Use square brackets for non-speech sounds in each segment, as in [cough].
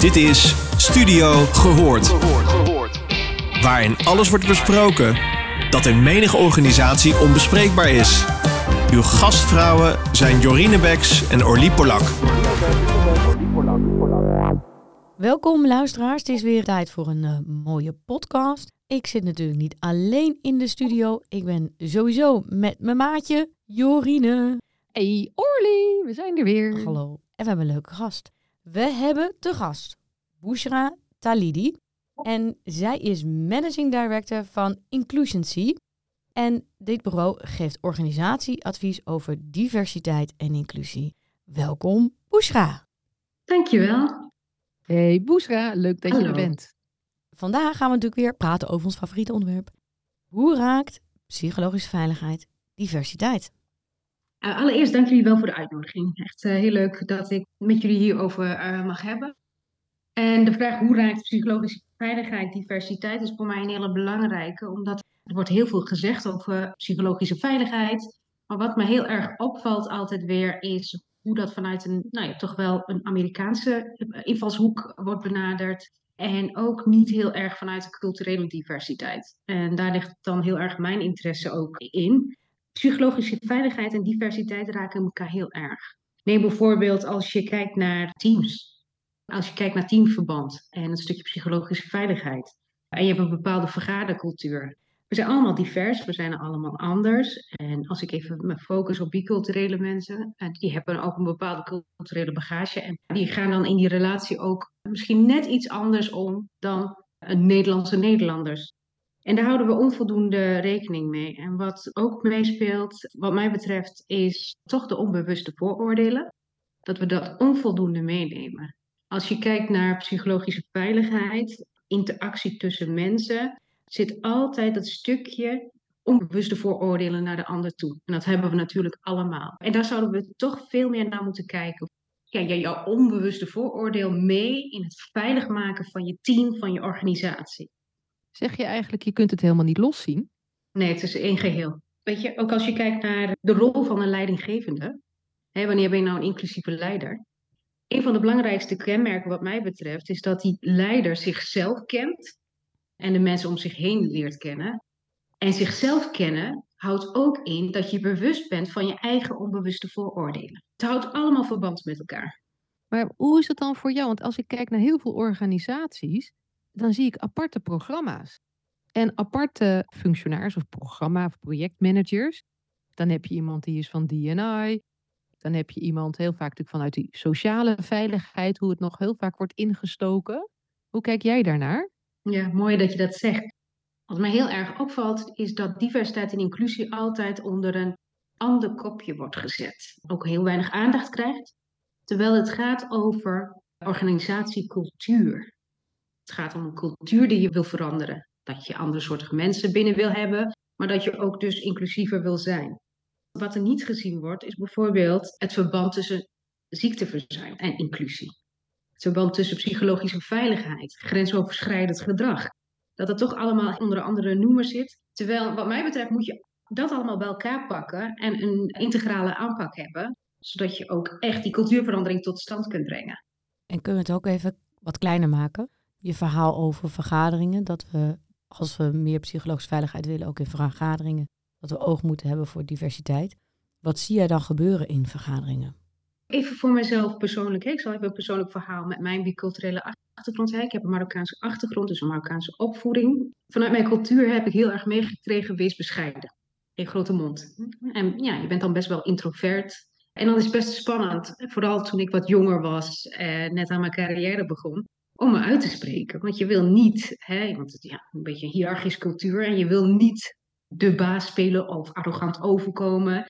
Dit is Studio Gehoord. Waarin alles wordt besproken dat in menige organisatie onbespreekbaar is. Uw gastvrouwen zijn Jorine Beks en Orlie Polak. Welkom luisteraars, het is weer tijd voor een eh, mooie podcast. Ik zit natuurlijk niet alleen in de studio. Ik ben sowieso met mijn maatje Jorine. Hey Orly, we zijn er weer. Hallo. En we hebben een leuke gast. We hebben te gast Bushra Talidi. En zij is Managing Director van Inclusioncy. En dit bureau geeft organisatieadvies over diversiteit en inclusie. Welkom, Bushra. Dankjewel. Hey Boesra, leuk dat je er bent. Vandaag gaan we natuurlijk weer praten over ons favoriete onderwerp. Hoe raakt psychologische veiligheid diversiteit? Uh, allereerst dank jullie wel voor de uitnodiging. Echt eh, heel leuk dat ik met jullie hierover eh, mag hebben. En de vraag hoe raakt psychologische veiligheid diversiteit is voor mij een hele belangrijke, omdat er wordt heel veel gezegd over psychologische veiligheid. Maar wat me heel erg opvalt altijd weer is hoe dat vanuit een, nou ja, toch wel een Amerikaanse eh, invalshoek wordt benaderd. En ook niet heel erg vanuit de culturele diversiteit. En daar ligt dan heel erg mijn interesse ook in. Psychologische veiligheid en diversiteit raken elkaar heel erg. Neem bijvoorbeeld als je kijkt naar teams. Als je kijkt naar teamverband en het stukje psychologische veiligheid. En je hebt een bepaalde vergadercultuur. We zijn allemaal divers, we zijn allemaal anders. En als ik even me focus op biculturele mensen, eh, die hebben ook een bepaalde culturele bagage. En die gaan dan in die relatie ook misschien net iets anders om dan een Nederlandse Nederlanders. En daar houden we onvoldoende rekening mee. En wat ook meespeelt, wat mij betreft, is toch de onbewuste vooroordelen. Dat we dat onvoldoende meenemen. Als je kijkt naar psychologische veiligheid, interactie tussen mensen, zit altijd dat stukje onbewuste vooroordelen naar de ander toe. En dat hebben we natuurlijk allemaal. En daar zouden we toch veel meer naar moeten kijken. Ja, jouw onbewuste vooroordeel mee in het veilig maken van je team, van je organisatie. Zeg je eigenlijk, je kunt het helemaal niet loszien? Nee, het is één geheel. Weet je, ook als je kijkt naar de rol van een leidinggevende. Hè, wanneer ben je nou een inclusieve leider? Een van de belangrijkste kenmerken wat mij betreft is dat die leider zichzelf kent en de mensen om zich heen leert kennen. En zichzelf kennen houdt ook in dat je bewust bent van je eigen onbewuste vooroordelen. Het houdt allemaal verband met elkaar. Maar hoe is het dan voor jou? Want als ik kijk naar heel veel organisaties, dan zie ik aparte programma's. En aparte functionaris of programma- of projectmanagers. Dan heb je iemand die is van D&I. Dan heb je iemand heel vaak natuurlijk vanuit die sociale veiligheid, hoe het nog heel vaak wordt ingestoken. Hoe kijk jij daarnaar? Ja, mooi dat je dat zegt. Wat mij heel erg opvalt, is dat diversiteit en inclusie altijd onder een ander kopje wordt gezet. Ook heel weinig aandacht krijgt. Terwijl het gaat over organisatiecultuur. Het gaat om een cultuur die je wil veranderen. Dat je andere soorten mensen binnen wil hebben, maar dat je ook dus inclusiever wil zijn. Wat er niet gezien wordt, is bijvoorbeeld het verband tussen ziekteverzuim en inclusie. Het verband tussen psychologische veiligheid, grensoverschrijdend gedrag. Dat het toch allemaal onder andere noemer zit. Terwijl, wat mij betreft, moet je dat allemaal bij elkaar pakken en een integrale aanpak hebben. Zodat je ook echt die cultuurverandering tot stand kunt brengen. En kunnen we het ook even wat kleiner maken? Je verhaal over vergaderingen, dat we als we meer psychologische veiligheid willen, ook in vergaderingen, dat we oog moeten hebben voor diversiteit. Wat zie jij dan gebeuren in vergaderingen? Even voor mezelf persoonlijk. Ik zal even een persoonlijk verhaal met mijn biculturele achtergrond. hè. Ik heb een Marokkaanse achtergrond, dus een Marokkaanse opvoeding. Vanuit mijn cultuur heb ik heel erg meegekregen, wees bescheiden. In grote mond. En ja, je bent dan best wel introvert. En dan is best spannend, vooral toen ik wat jonger was, eh, net aan mijn carrière begon, om me uit te spreken. Want je wil niet, hè, want het, ja, een beetje een hiërarchische cultuur, en je wil niet de baas spelen of arrogant overkomen.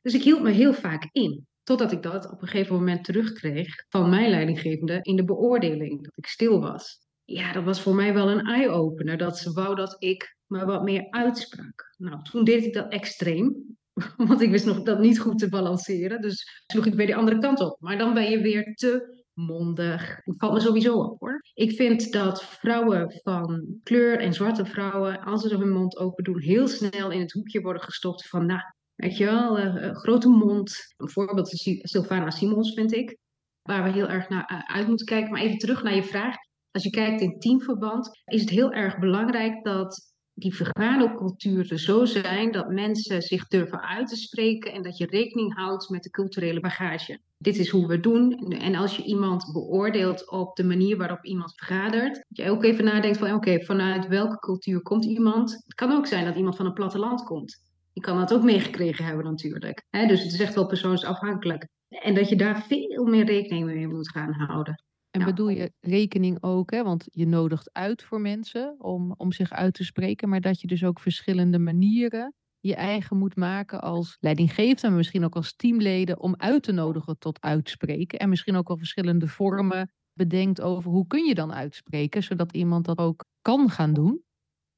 Dus ik hield me heel vaak in. Totdat ik dat op een gegeven moment terugkreeg van mijn leidinggevende in de beoordeling, dat ik stil was. Ja, dat was voor mij wel een eye-opener, dat ze wou dat ik me wat meer uitsprak. Nou, toen deed ik dat extreem, [laughs] want ik wist nog dat niet goed te balanceren. Dus sloeg ik weer de andere kant op. Maar dan ben je weer te mondig. Dat valt me sowieso op hoor. Ik vind dat vrouwen van kleur en zwarte vrouwen, als ze hun mond open doen, heel snel in het hoekje worden gestopt van, nou, weet je wel, eh, eh, grote mond. Een voorbeeld is Sylvana Simons, vind ik. waar we heel erg naar uit moeten kijken. Maar even terug naar je vraag. Als je kijkt in teamverband, is het heel erg belangrijk dat die vergaderculturen zo zijn dat mensen zich durven uit te spreken en dat je rekening houdt met de culturele bagage. Dit is hoe we doen. En als je iemand beoordeelt op de manier waarop iemand vergadert, dat je ook even nadenkt van oké, vanuit welke cultuur komt iemand? Het kan ook zijn dat iemand van een platteland komt. Je kan dat ook meegekregen hebben natuurlijk. Dus het is echt wel persoonsafhankelijk. En dat je daar veel meer rekening mee moet gaan houden. En bedoel je rekening ook, hè? want je nodigt uit voor mensen om, om zich uit te spreken, maar dat je dus ook verschillende manieren je eigen moet maken als leidinggevende, maar misschien ook als teamleden om uit te nodigen tot uitspreken. En misschien ook al verschillende vormen bedenkt over hoe kun je dan uitspreken, zodat iemand dat ook kan gaan doen.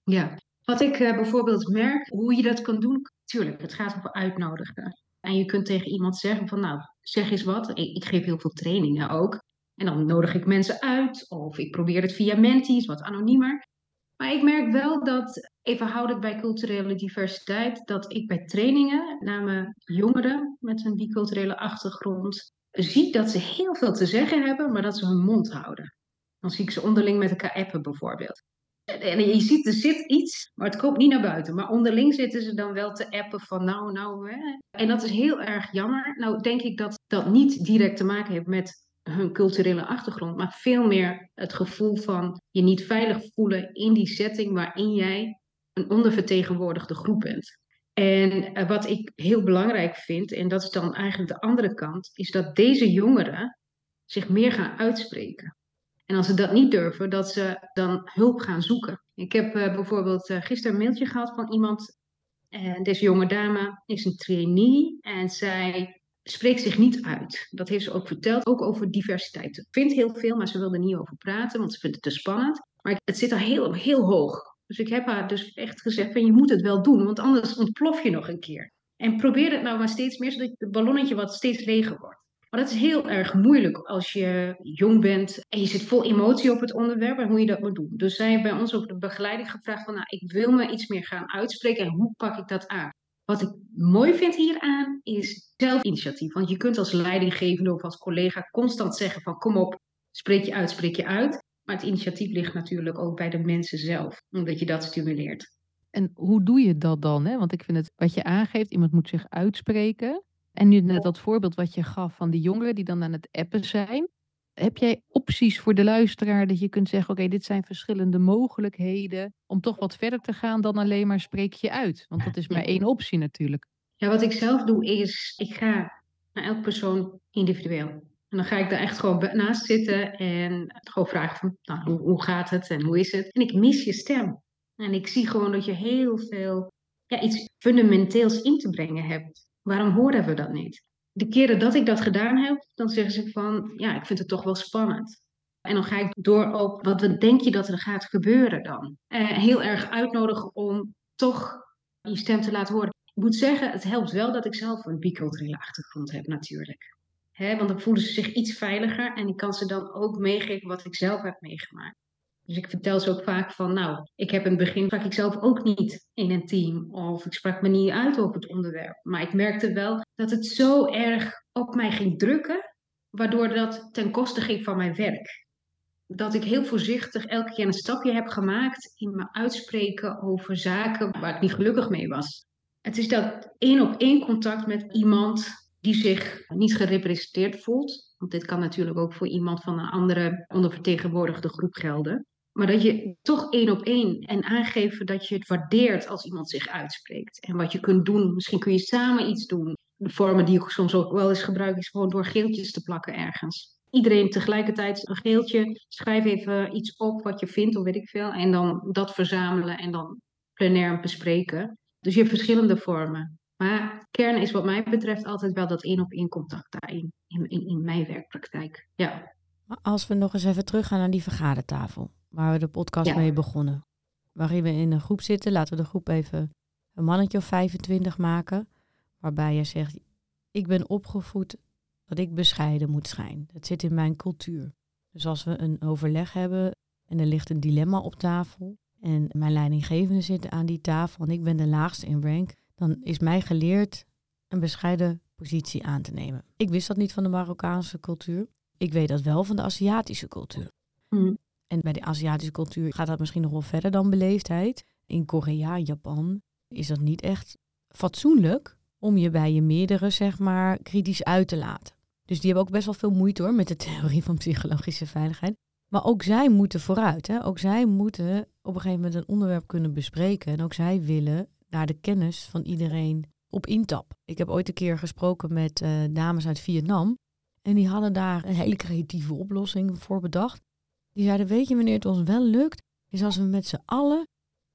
Ja, wat ik uh, bijvoorbeeld merk, hoe je dat kan doen, tuurlijk, het gaat over uitnodigen. En je kunt tegen iemand zeggen van nou, zeg eens wat. Ik, ik geef heel veel trainingen ook. En dan nodig ik mensen uit of ik probeer het via menties, wat anoniemer. Maar ik merk wel dat, even houdend bij culturele diversiteit, dat ik bij trainingen, name jongeren met een biculturele achtergrond, zie dat ze heel veel te zeggen hebben, maar dat ze hun mond houden. Dan zie ik ze onderling met elkaar appen bijvoorbeeld. En je ziet, er zit iets, maar het komt niet naar buiten. Maar onderling zitten ze dan wel te appen van nou, nou. Hè. En dat is heel erg jammer. Nou denk ik dat dat niet direct te maken heeft met hun culturele achtergrond, maar veel meer het gevoel van je niet veilig voelen in die setting waarin jij een ondervertegenwoordigde groep bent. En eh, wat ik heel belangrijk vind, en dat is dan eigenlijk de andere kant, is dat deze jongeren zich meer gaan uitspreken. En als ze dat niet durven, dat ze dan hulp gaan zoeken. Ik heb uh, bijvoorbeeld uh, gisteren een mailtje gehad van iemand. Deze jonge dame is een trainee en zij spreekt zich niet uit. Dat heeft ze ook verteld, ook over diversiteit. Ze vindt heel veel, maar ze wil er niet over praten, want ze vindt het te spannend. Maar het zit er heel, heel hoog. Dus ik heb haar dus echt gezegd, van, je moet het wel doen, want anders ontplof je nog een keer. En probeer het nou maar steeds meer, zodat het ballonnetje wat steeds leger wordt. Maar dat is heel erg moeilijk als je jong bent en je zit vol emotie op het onderwerp en hoe je dat moet doen. Dus zij hebben bij ons ook de begeleiding gevraagd van, nou, ik wil me iets meer gaan uitspreken en hoe pak ik dat aan? Wat ik mooi vind hieraan is zelfinitiatief. Want je kunt als leidinggevende of als collega constant zeggen van kom op, spreek je uit, spreek je uit. Maar het initiatief ligt natuurlijk ook bij de mensen zelf, omdat je dat stimuleert. En hoe doe je dat dan? Hè? Want ik vind het wat je aangeeft, iemand moet zich uitspreken. En nu net dat voorbeeld wat je gaf van die jongeren die dan aan het appen zijn. Heb jij opties voor de luisteraar dat je kunt zeggen: Oké, dit zijn verschillende mogelijkheden om toch wat verder te gaan dan alleen maar spreek je uit? Want dat is maar één optie natuurlijk. Ja, wat ik zelf doe is: ik ga naar elk persoon individueel. En dan ga ik daar echt gewoon naast zitten en gewoon vragen: van, nou, hoe, hoe gaat het en hoe is het? En ik mis je stem. En ik zie gewoon dat je heel veel, ja, iets fundamenteels in te brengen hebt. Waarom horen we dat niet? de keren dat ik dat gedaan heb, dan zeggen ze van, ja, ik vind het toch wel spannend. En dan ga ik door op, wat denk je dat er gaat gebeuren dan? Eh, heel erg uitnodigen om toch je stem te laten horen. Ik moet zeggen, het helpt wel dat ik zelf een biculturele achtergrond heb natuurlijk. want dan voelen ze zich iets veiliger en ik kan ze dan ook meegeven wat ik zelf heb meegemaakt. Dus ik vertel ze ook vaak van, nou, ik heb in het begin sprak ik zelf ook niet in een team of ik sprak me niet uit over het onderwerp. Maar ik merkte wel dat het zo erg op mij ging drukken, waardoor dat ten koste ging van mijn werk. Dat ik heel voorzichtig elke keer een stapje heb gemaakt in me uitspreken over zaken waar ik niet gelukkig mee was. Het is dat één op één contact met iemand die zich niet gerepresenteerd voelt. Want dit kan natuurlijk ook voor iemand van een andere ondervertegenwoordigde groep gelden. Maar dat je toch één op één en aangeven dat je het waardeert als iemand zich uitspreekt. En wat je kunt doen, misschien kun je samen iets doen. De vormen die ik soms ook wel eens gebruik, is gewoon door geeltjes te plakken ergens. Iedereen tegelijkertijd een geeltje, schrijf even iets op wat je vindt of weet ik veel. En dan dat verzamelen en dan plenair bespreken. Dus je hebt verschillende vormen. Maar kern is wat mij betreft altijd wel dat één op één contact daarin, in, in, in mijn werkpraktijk. Ja. Als we nog eens even teruggaan naar die vergadertafel waar we de podcast mee begonnen. Waarin we in een groep zitten, laten we de groep even een mannetje of 25 maken. Waarbij je zegt, ik ben opgevoed dat ik bescheiden moet zijn. Dat zit in mijn cultuur. Dus als we een overleg hebben en er ligt een dilemma op tafel en mijn leidinggevende zit aan die tafel en ik ben de laagste in rank, dan is mij geleerd een bescheiden positie aan te nemen. Ik wist dat niet van de Marokkaanse cultuur. Ik weet dat wel van de Aziatische cultuur. Mhm. En bij de Aziatische cultuur gaat dat misschien nog wel verder dan beleefdheid. In Korea, Japan is dat niet echt fatsoenlijk om je bij je meerdere, zeg maar, kritisch uit te laten. Dus die hebben ook best wel veel moeite hoor met de [laughs] theorie van psychologische veiligheid. Maar ook zij moeten vooruit. Hè? Ook zij moeten op een gegeven moment een onderwerp kunnen bespreken. En ook zij willen naar de kennis van iedereen op intap. Ik heb ooit een keer gesproken met eh, dames uit Vietnam. En die hadden daar een hele creatieve oplossing voor bedacht. Die zeiden, weet je wanneer het ons wel lukt? Is als we met z'n allen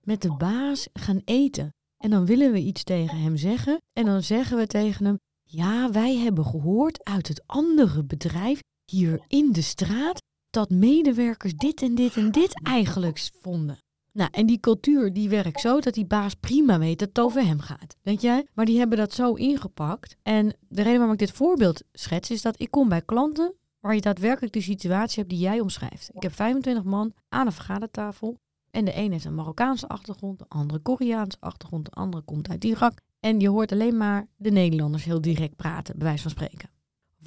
met de baas gaan eten. En dan willen we iets tegen hem zeggen. En dan zeggen we tegen hem, ja, wij hebben gehoord uit het andere bedrijf hier in de straat dat medewerkers dit en dit en dit eigenlijk vonden. Nou, en die cultuur die werkt zo dat die baas prima weet dat het over hem gaat. Weet jij? Maar die hebben dat zo ingepakt. En de reden waarom ik dit voorbeeld schets is dat ik kom bij klanten waar je daadwerkelijk de situatie hebt die jij omschrijft. Ik heb 25 man aan een vergadertafel. En de een heeft een Marokkaanse achtergrond, de andere Koreaanse achtergrond, de andere komt uit Irak. En je hoort alleen maar de Nederlanders heel direct praten, bij wijze van spreken.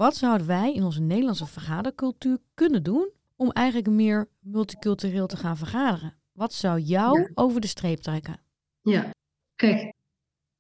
Wat zouden wij in onze Nederlandse vergadercultuur kunnen doen om eigenlijk meer multicultureel te gaan vergaderen? Wat zou jou Ja. over de streep trekken? Ja, kijk,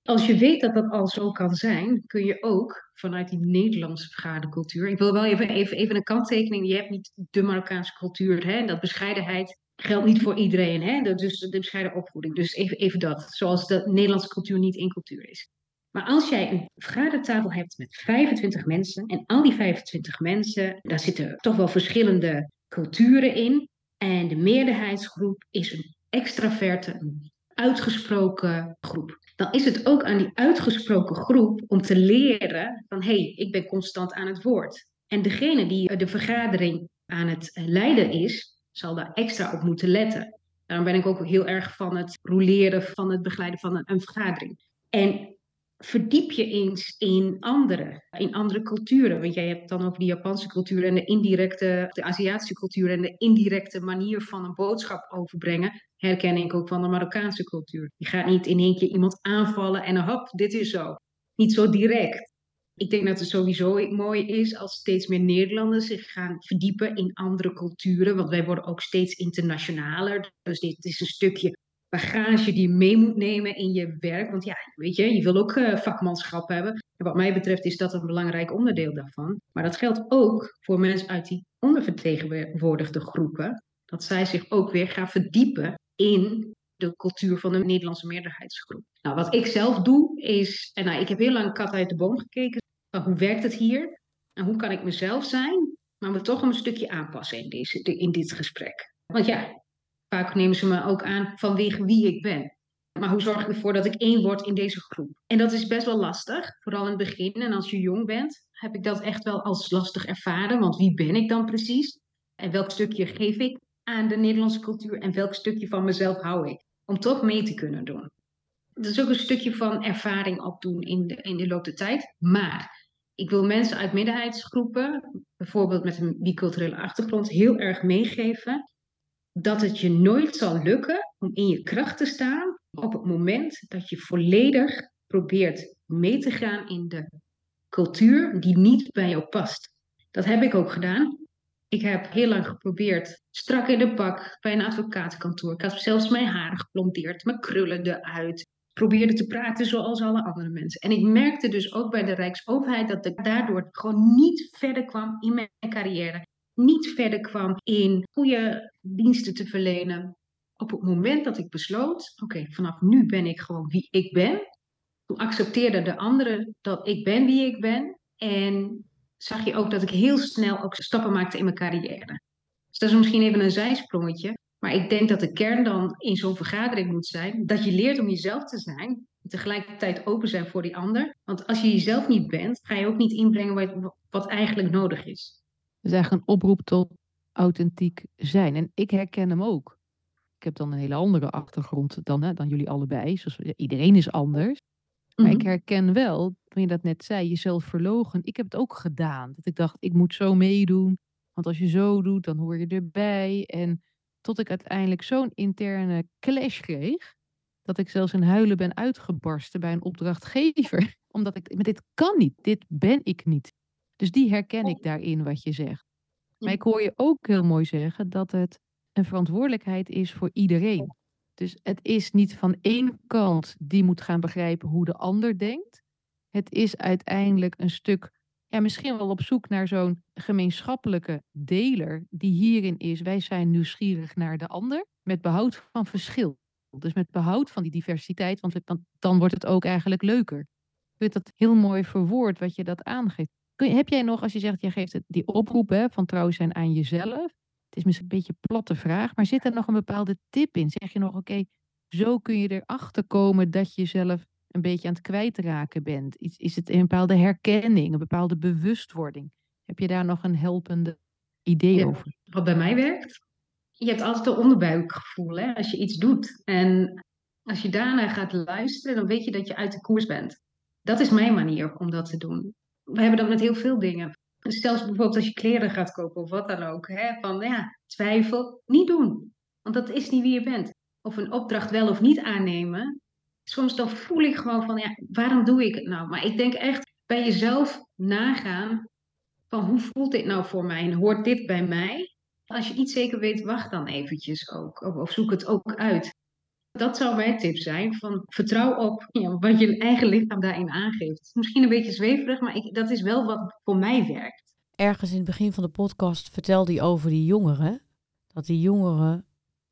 als je weet dat dat al zo kan zijn, kun je ook vanuit die Nederlandse vergadercultuur. Ik wil wel even, even, even een kanttekening. Je hebt niet de Marokkaanse cultuur. Hè? Dat bescheidenheid geldt niet voor iedereen. Hè? Dat, dus de bescheiden opvoeding. Dus even, even dat. Zoals de Nederlandse cultuur niet één cultuur is. Maar als jij een vergadertafel hebt met 25 mensen. En al die 25 mensen, daar zitten toch wel verschillende culturen in. En de meerderheidsgroep is een extraverte, een uitgesproken groep. Dan is het ook aan die uitgesproken groep om te leren van hé, hey, ik ben constant aan het woord. En degene die de vergadering aan het leiden is, zal daar extra op moeten letten. Daarom ben ik ook heel erg van het roleren, van het begeleiden van een vergadering. En verdiep je eens in andere, in andere culturen. Want jij hebt dan over de Japanse cultuur en de indirecte, de Aziatische cultuur en de indirecte manier van een boodschap overbrengen. Herken ik ook van de Marokkaanse cultuur. Je gaat niet in één keer iemand aanvallen en hop, dit is zo. Niet zo direct. Ik denk dat het sowieso mooi is als steeds meer Nederlanders zich gaan verdiepen in andere culturen. Want wij worden ook steeds internationaler. Dus dit is een stukje bagage die je mee moet nemen in je werk. Want ja, weet je, je wil ook uh, vakmanschap hebben. En wat mij betreft is dat een belangrijk onderdeel daarvan. Maar dat geldt ook voor mensen uit die ondervertegenwoordigde groepen. Dat zij zich ook weer gaan verdiepen in de cultuur van de Nederlandse meerderheidsgroep. Nou, wat ik zelf doe is, en nou, ik heb heel lang kat uit de boom gekeken. Van hoe werkt het hier? En hoe kan ik mezelf zijn? Maar me toch een stukje aanpassen in, deze, in dit gesprek. Want ja, Vaak nemen ze me ook aan vanwege wie ik ben. Maar hoe zorg ik ervoor dat ik één word in deze groep? En dat is best wel lastig, vooral in het begin. En als je jong bent, heb ik dat echt wel als lastig ervaren. Want wie ben ik dan precies? En welk stukje geef ik aan de Nederlandse cultuur? En welk stukje van mezelf hou ik? Om toch mee te kunnen doen. Dat is ook een stukje van ervaring opdoen in de, in de loop der tijd. Maar ik wil mensen uit minderheidsgroepen, bijvoorbeeld met een biculturele achtergrond, heel erg meegeven dat het je nooit zal lukken om in je kracht te staan op het moment dat je volledig probeert mee te gaan in de cultuur die niet bij jou past. Dat heb ik ook gedaan. Ik heb heel lang geprobeerd, strak in de pak, bij een advocatenkantoor. Ik had zelfs mijn haren geblondeerd, mijn krullen eruit. Probeerde te praten zoals alle andere mensen. En ik merkte dus ook bij de Rijksoverheid dat ik daardoor gewoon niet verder kwam in mijn carrière niet verder kwam in goede diensten te verlenen. Op het moment dat ik besloot, oké, vanaf nu ben ik gewoon wie ik ben. Toen accepteerde de anderen dat ik ben wie ik ben. En zag je ook dat ik heel snel ook stappen maakte in mijn carrière. Dus dat is misschien even een zijsprongetje. Maar ik denk dat de kern dan in zo'n vergadering moet zijn dat je leert om jezelf te zijn. En tegelijkertijd open zijn voor die ander. Want als je jezelf niet bent, ga je ook niet inbrengen wat, wat eigenlijk nodig is. Dus eigenlijk een oproep tot authentiek zijn. En ik herken hem ook. Ik heb dan een hele andere achtergrond dan, hè, dan jullie allebei. Zoals, iedereen is anders. Maar Mhm. ik herken wel, toen je dat net zei, jezelf verlogen. Ik heb het ook gedaan. Dat ik dacht, ik moet zo meedoen. Want als je zo doet, dan hoor je erbij. En tot ik uiteindelijk zo'n interne clash kreeg. Dat ik zelfs in huilen ben uitgebarsten bij een opdrachtgever. [laughs] Omdat ik, maar dit kan niet. Dit ben ik niet. Dus die herken ik daarin wat je zegt. Maar ik hoor je ook heel mooi zeggen dat het een verantwoordelijkheid is voor iedereen. Dus het is niet van één kant die moet gaan begrijpen hoe de ander denkt. Het is uiteindelijk een stuk, ja, misschien wel op zoek naar zo'n gemeenschappelijke deler die hierin is. Wij zijn nieuwsgierig naar de ander met behoud van verschil. Dus met behoud van die diversiteit, want dan, dan wordt het ook eigenlijk leuker. Ik vind dat heel mooi verwoord wat je dat aangeeft. Kun je, heb jij nog, als je zegt, jij geeft het, die oproep hè, van trouw zijn aan jezelf. Het is misschien een beetje een platte vraag, maar zit er nog een bepaalde tip in? Zeg je nog, oké, zo kun je erachter komen dat je jezelf een beetje aan het kwijtraken bent? Is, is het een bepaalde herkenning, een bepaalde bewustwording? Heb je daar nog een helpende idee over? Wat bij mij werkt? Je hebt altijd een onderbuikgevoel hè, als je iets doet. En als je daarna gaat luisteren, dan weet je dat je uit de koers bent. Dat is mijn manier om dat te doen. We hebben dat met heel veel dingen. Stel bijvoorbeeld als je kleren gaat kopen of wat dan ook. Hè, van ja, twijfel, niet doen. Want dat is niet wie je bent. Of een opdracht wel of niet aannemen. Soms dan voel ik gewoon van ja, waarom doe ik het nou? Maar ik denk echt bij jezelf nagaan van hoe voelt dit nou voor mij en hoort dit bij mij? Als je niet zeker weet, wacht dan eventjes ook. Of zoek het ook uit. Dat zou mijn tip zijn. Van vertrouw op ja, wat je eigen lichaam daarin aangeeft. Misschien een beetje zweverig, maar ik, dat is wel wat voor mij werkt. Ergens in het begin van de podcast vertelde hij over die jongeren. Dat die jongeren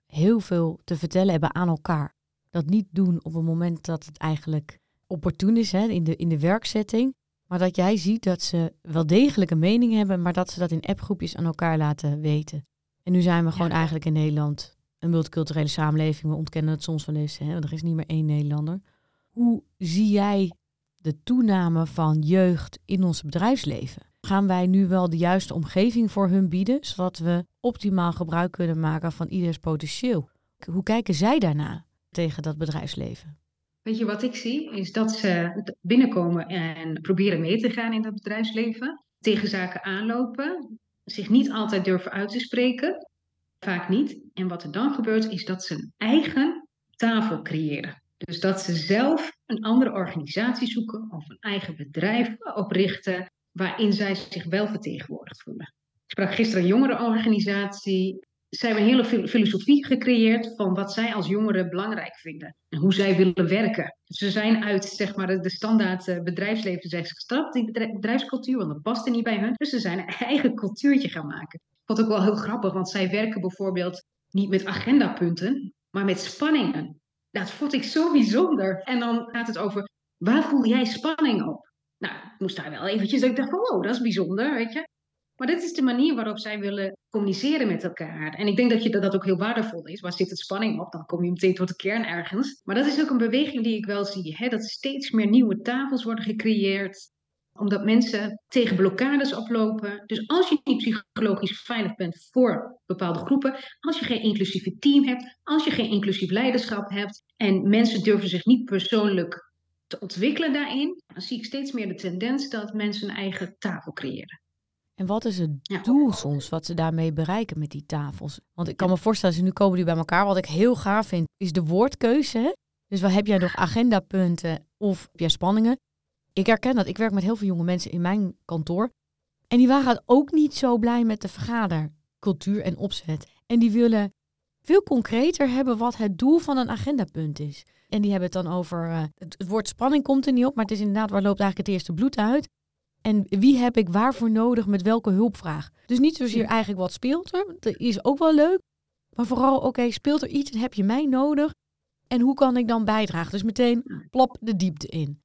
heel veel te vertellen hebben aan elkaar. Dat niet doen op het moment dat het eigenlijk opportun is hè, in, de, in de werkzetting. Maar dat jij ziet dat ze wel degelijk een mening hebben, maar dat ze dat in appgroepjes aan elkaar laten weten. En nu zijn we gewoon eigenlijk in Nederland een multiculturele samenleving. We ontkennen het soms wel eens, hè, er is niet meer één Nederlander. Hoe zie jij de toename van jeugd in ons bedrijfsleven? Gaan wij nu wel de juiste omgeving voor hun bieden, zodat we optimaal gebruik kunnen maken van ieders potentieel? Hoe kijken zij daarna tegen dat bedrijfsleven? Weet je wat ik zie? Is dat ze binnenkomen en proberen mee te gaan in dat bedrijfsleven. Tegen zaken aanlopen. Zich niet altijd durven uit te spreken. Vaak niet. En wat er dan gebeurt, is dat ze een eigen tafel creëren. Dus dat ze zelf een andere organisatie zoeken of een eigen bedrijf oprichten waarin zij zich wel vertegenwoordigd voelen. Ik sprak gisteren een jongerenorganisatie. Zij hebben een hele filosofie gecreëerd van wat zij als jongeren belangrijk vinden en hoe zij willen werken. Ze zijn uit zeg maar, de standaard eh, bedrijfsleven zijn gestapt, die bedrijfscultuur, want dat paste niet bij hun. Dus ze zijn een eigen cultuurtje gaan maken vond ook wel heel grappig, want zij werken bijvoorbeeld niet met agendapunten, maar met spanningen. Dat vond ik zo bijzonder. En dan gaat het over, waar voel jij spanning op? Nou, ik moest daar wel eventjes, dat ik dacht van, oh, dat is bijzonder, weet je. Maar dit is de manier waarop zij willen communiceren met elkaar. En ik denk dat, je, dat dat ook heel waardevol is. Waar zit het spanning op? Dan kom je meteen tot de kern ergens. Maar dat is ook een beweging die ik wel zie. Hè? Dat steeds meer nieuwe tafels worden gecreëerd omdat mensen tegen blokkades oplopen. Dus als je niet psychologisch veilig bent voor bepaalde groepen, als je geen inclusief team hebt, als je geen inclusief leiderschap hebt en mensen durven zich niet persoonlijk te ontwikkelen daarin, dan zie ik steeds meer de tendens dat mensen een eigen tafel creëren. En wat is het doel soms wat ze daarmee bereiken met die tafels? Want ik kan me voorstellen, ze nu komen die bij elkaar. Wat ik heel gaaf vind, is de woordkeuze. Dus wat heb jij nog agendapunten of heb jij spanningen? Ik herken dat. Ik werk met heel veel jonge mensen in mijn kantoor. En die waren ook niet zo blij met de vergadercultuur en opzet. En die willen veel concreter hebben wat het doel van een agendapunt is. En die hebben het dan over, uh, het, woord spanning komt er niet op, maar het is inderdaad waar loopt eigenlijk het eerste bloed uit. En wie heb ik waarvoor nodig met welke hulpvraag? Dus niet zozeer eigenlijk wat speelt er, dat is ook wel leuk. Maar vooral, oké, speelt er iets en heb je mij nodig? En hoe kan ik dan bijdragen? Dus meteen plop de diepte in.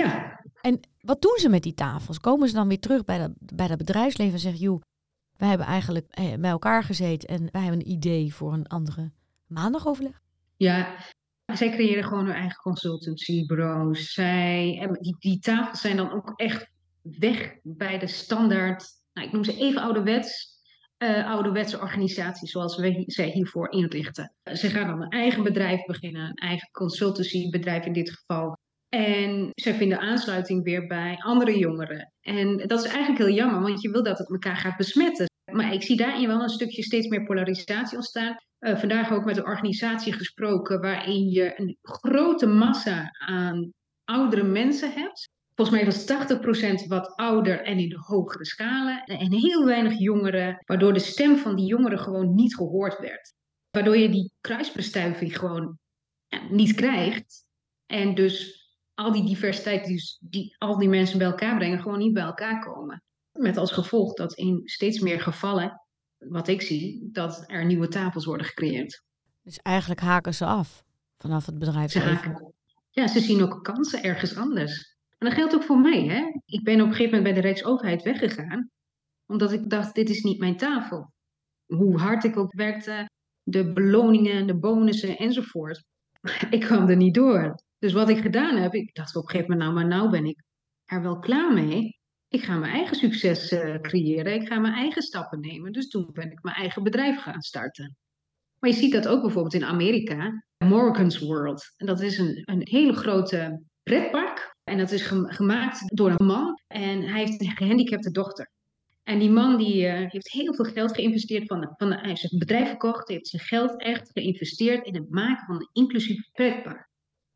Ja. En wat doen ze met die tafels? Komen ze dan weer terug bij, de, bij dat bedrijfsleven en zeggen, joh, wij hebben eigenlijk eh, bij elkaar gezeten en wij hebben een idee voor een andere maandagoverleg? Ja, zij creëren gewoon hun eigen consultancybureaus. Zij, die, die tafels zijn dan ook echt weg bij de standaard, nou, ik noem ze even ouderwets, uh, ouderwetse organisaties zoals we zij hiervoor inrichten. Ze gaan dan een eigen bedrijf beginnen, een eigen consultancybedrijf in dit geval. En zij vinden aansluiting weer bij andere jongeren. En dat is eigenlijk heel jammer, want je wil dat het elkaar gaat besmetten. Maar ik zie daarin wel een stukje steeds meer polarisatie ontstaan. Uh, vandaag ook met een organisatie gesproken waarin je een grote massa aan oudere mensen hebt. Volgens mij was 80% wat ouder en in de hogere schalen. En heel weinig jongeren, waardoor de stem van die jongeren gewoon niet gehoord werd. Waardoor je die kruisbestuiving gewoon niet krijgt. En dus al die diversiteit die, die al die mensen bij elkaar brengen, gewoon niet bij elkaar komen. Met als gevolg dat in steeds meer gevallen, wat ik zie, dat er nieuwe tafels worden gecreëerd. Dus eigenlijk haken ze af vanaf het bedrijfsleven. Ja, ze zien ook kansen ergens anders. En dat geldt ook voor mij. Hè? Ik ben op een gegeven moment bij de Rijksoverheid weggegaan, omdat ik dacht, dit is niet mijn tafel. Hoe hard ik ook werkte, de beloningen, de bonussen enzovoort. [laughs] Ik kwam er niet door. Dus wat ik gedaan heb, ik dacht op een gegeven moment, nou, maar nou ben ik er wel klaar mee. Ik ga mijn eigen succes uh, creëren. Ik ga mijn eigen stappen nemen. Dus toen ben ik mijn eigen bedrijf gaan starten. Maar je ziet dat ook bijvoorbeeld in Amerika. Morgan's World. En dat is een, een hele grote pretpark. En dat is gemaakt door een man. En hij heeft een gehandicapte dochter. En die man die, uh, heeft heel veel geld geïnvesteerd. Van, van, hij heeft een bedrijf verkocht. Hij heeft zijn geld echt geïnvesteerd in het maken van een inclusief pretpark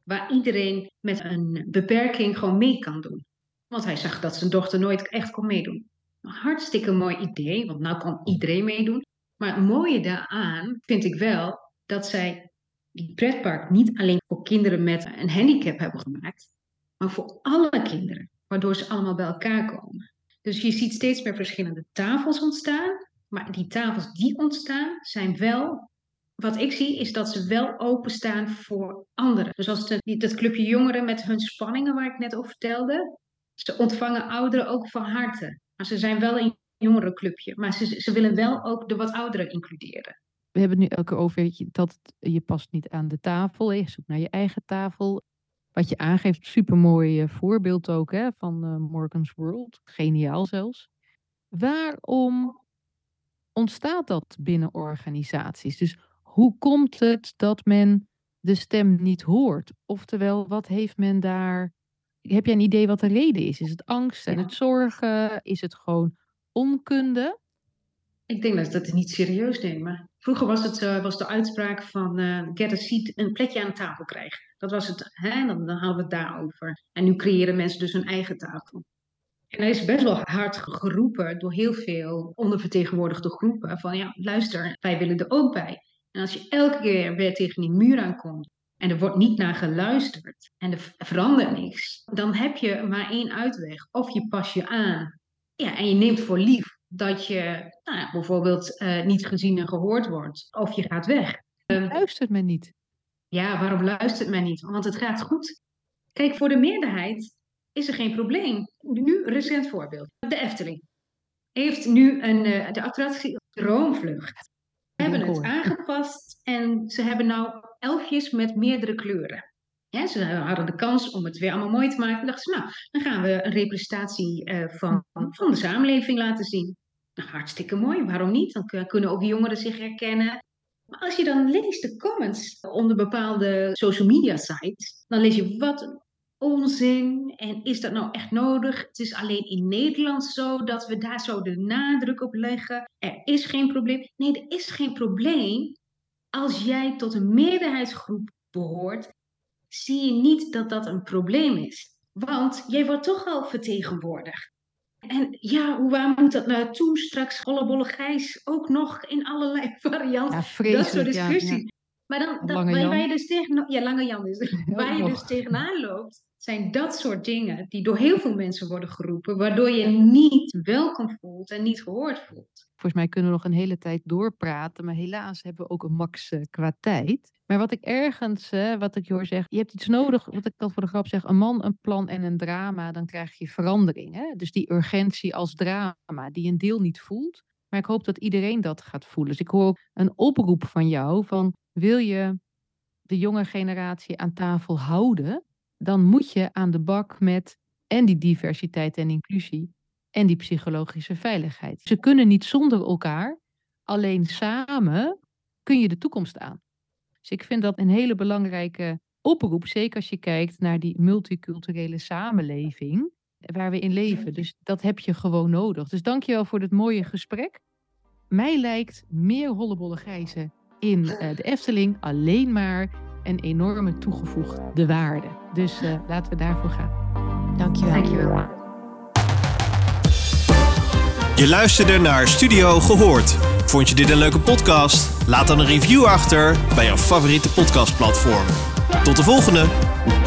waar iedereen met een beperking gewoon mee kan doen. Want hij zag dat zijn dochter nooit echt kon meedoen. Een hartstikke mooi idee, want nou kan iedereen meedoen. Maar het mooie daaraan vind ik wel dat zij die pretpark niet alleen voor kinderen met een handicap hebben gemaakt, maar voor alle kinderen, waardoor ze allemaal bij elkaar komen. Dus je ziet steeds meer verschillende tafels ontstaan, maar die tafels die ontstaan zijn wel wat ik zie is dat ze wel openstaan voor anderen. Dus als het, dat clubje jongeren met hun spanningen waar ik net over vertelde, ze ontvangen ouderen ook van harte. Maar ze zijn wel een jongerenclubje, maar ze, ze willen wel ook de wat ouderen includeren. We hebben het nu elke over dat je past niet aan de tafel, je zoekt naar je eigen tafel. Wat je aangeeft, supermooi eh, voorbeeld ook hè, van uh, Morgan's World. Geniaal zelfs. Waarom ontstaat dat binnen organisaties? Dus hoe komt het dat men de stem niet hoort? Oftewel, wat heeft men daar. Heb jij een idee wat de reden is? Is het angst en het zorgen? Is het gewoon onkunde? Ik denk dat ze dat niet serieus nemen. Vroeger was, het, uh, was de uitspraak van uh, get a seat, een plekje aan de tafel krijgen. Dat was het, hè? Dan, dan hadden we het daarover. En nu creëren mensen dus hun eigen tafel. En er is best wel hard geroepen door heel veel ondervertegenwoordigde groepen van ja, luister, wij willen er ook bij. En als je elke keer weer tegen die muur aankomt en er wordt niet naar geluisterd en er verandert niks, dan heb je maar één uitweg. Of je pas je aan ja, en je neemt voor lief dat je nou ja, bijvoorbeeld uh, niet gezien en gehoord wordt, of je gaat weg. Um, luistert men niet? Ja, waarom luistert men niet? Want het gaat goed. Kijk, voor de meerderheid is er geen probleem. Nu, recent voorbeeld. De Efteling heeft nu een, uh, de attractie Droomvlucht hebben het aangepast en ze hebben nou elfjes met meerdere kleuren. Ja, ze hadden de kans om het weer allemaal mooi te maken. En dachten ze, nou, dan gaan we een representatie uh, van, van de samenleving laten zien. Nou, hartstikke mooi, waarom niet? Dan kunnen ook jongeren zich herkennen. Maar als je dan leest de comments onder bepaalde social media sites, dan lees je wat onzin en is dat nou echt nodig? Het is alleen in Nederland zo dat we daar zo de nadruk op leggen. Er is geen probleem. Nee, er is geen probleem. Als jij tot een meerderheidsgroep behoort, zie je niet dat dat een probleem is. Want jij wordt toch al vertegenwoordigd. En ja, hoe waar moet dat naartoe? Straks hollebolle gijs ook nog in allerlei [laughs] varianten. Ja, dat soort discussie. Maar dan, dan waar, je dus tegen, ja, Lange Jan [laughs] is waar je dus tegenaan loopt, zijn dat soort dingen die door heel veel mensen worden geroepen, waardoor je niet welkom voelt en niet gehoord voelt. Volgens mij kunnen we nog een hele tijd doorpraten, maar helaas hebben we ook een max uh, qua tijd. Maar wat ik ergens, uh, wat ik hoor zeggen, je hebt iets nodig, wat ik al voor de grap zeg, een man, een plan en een drama, dan krijg je verandering. Hè? Dus die urgentie als drama, die een deel niet voelt. Maar ik hoop dat iedereen dat gaat voelen. Dus ik hoor een oproep van jou van, wil je de jonge generatie aan tafel houden? dan moet je aan de bak met en die diversiteit en inclusie en die psychologische veiligheid. Ze kunnen niet zonder elkaar, alleen samen kun je de toekomst aan. Dus ik vind dat een hele belangrijke oproep, zeker als je kijkt naar die multiculturele samenleving waar we in leven. Dus dat heb je gewoon nodig. Dus dankjewel voor dit mooie gesprek. Mij lijkt meer hollebolle grijzen in uh, de [laughs] Efteling alleen maar een enorme toegevoegde waarde. Dus uh, laten we daarvoor gaan. Dankjewel. Dankjewel. Je luisterde naar Studio Gehoord. Vond je dit een leuke podcast? Laat dan een review achter bij jouw favoriete podcastplatform. Tot de volgende!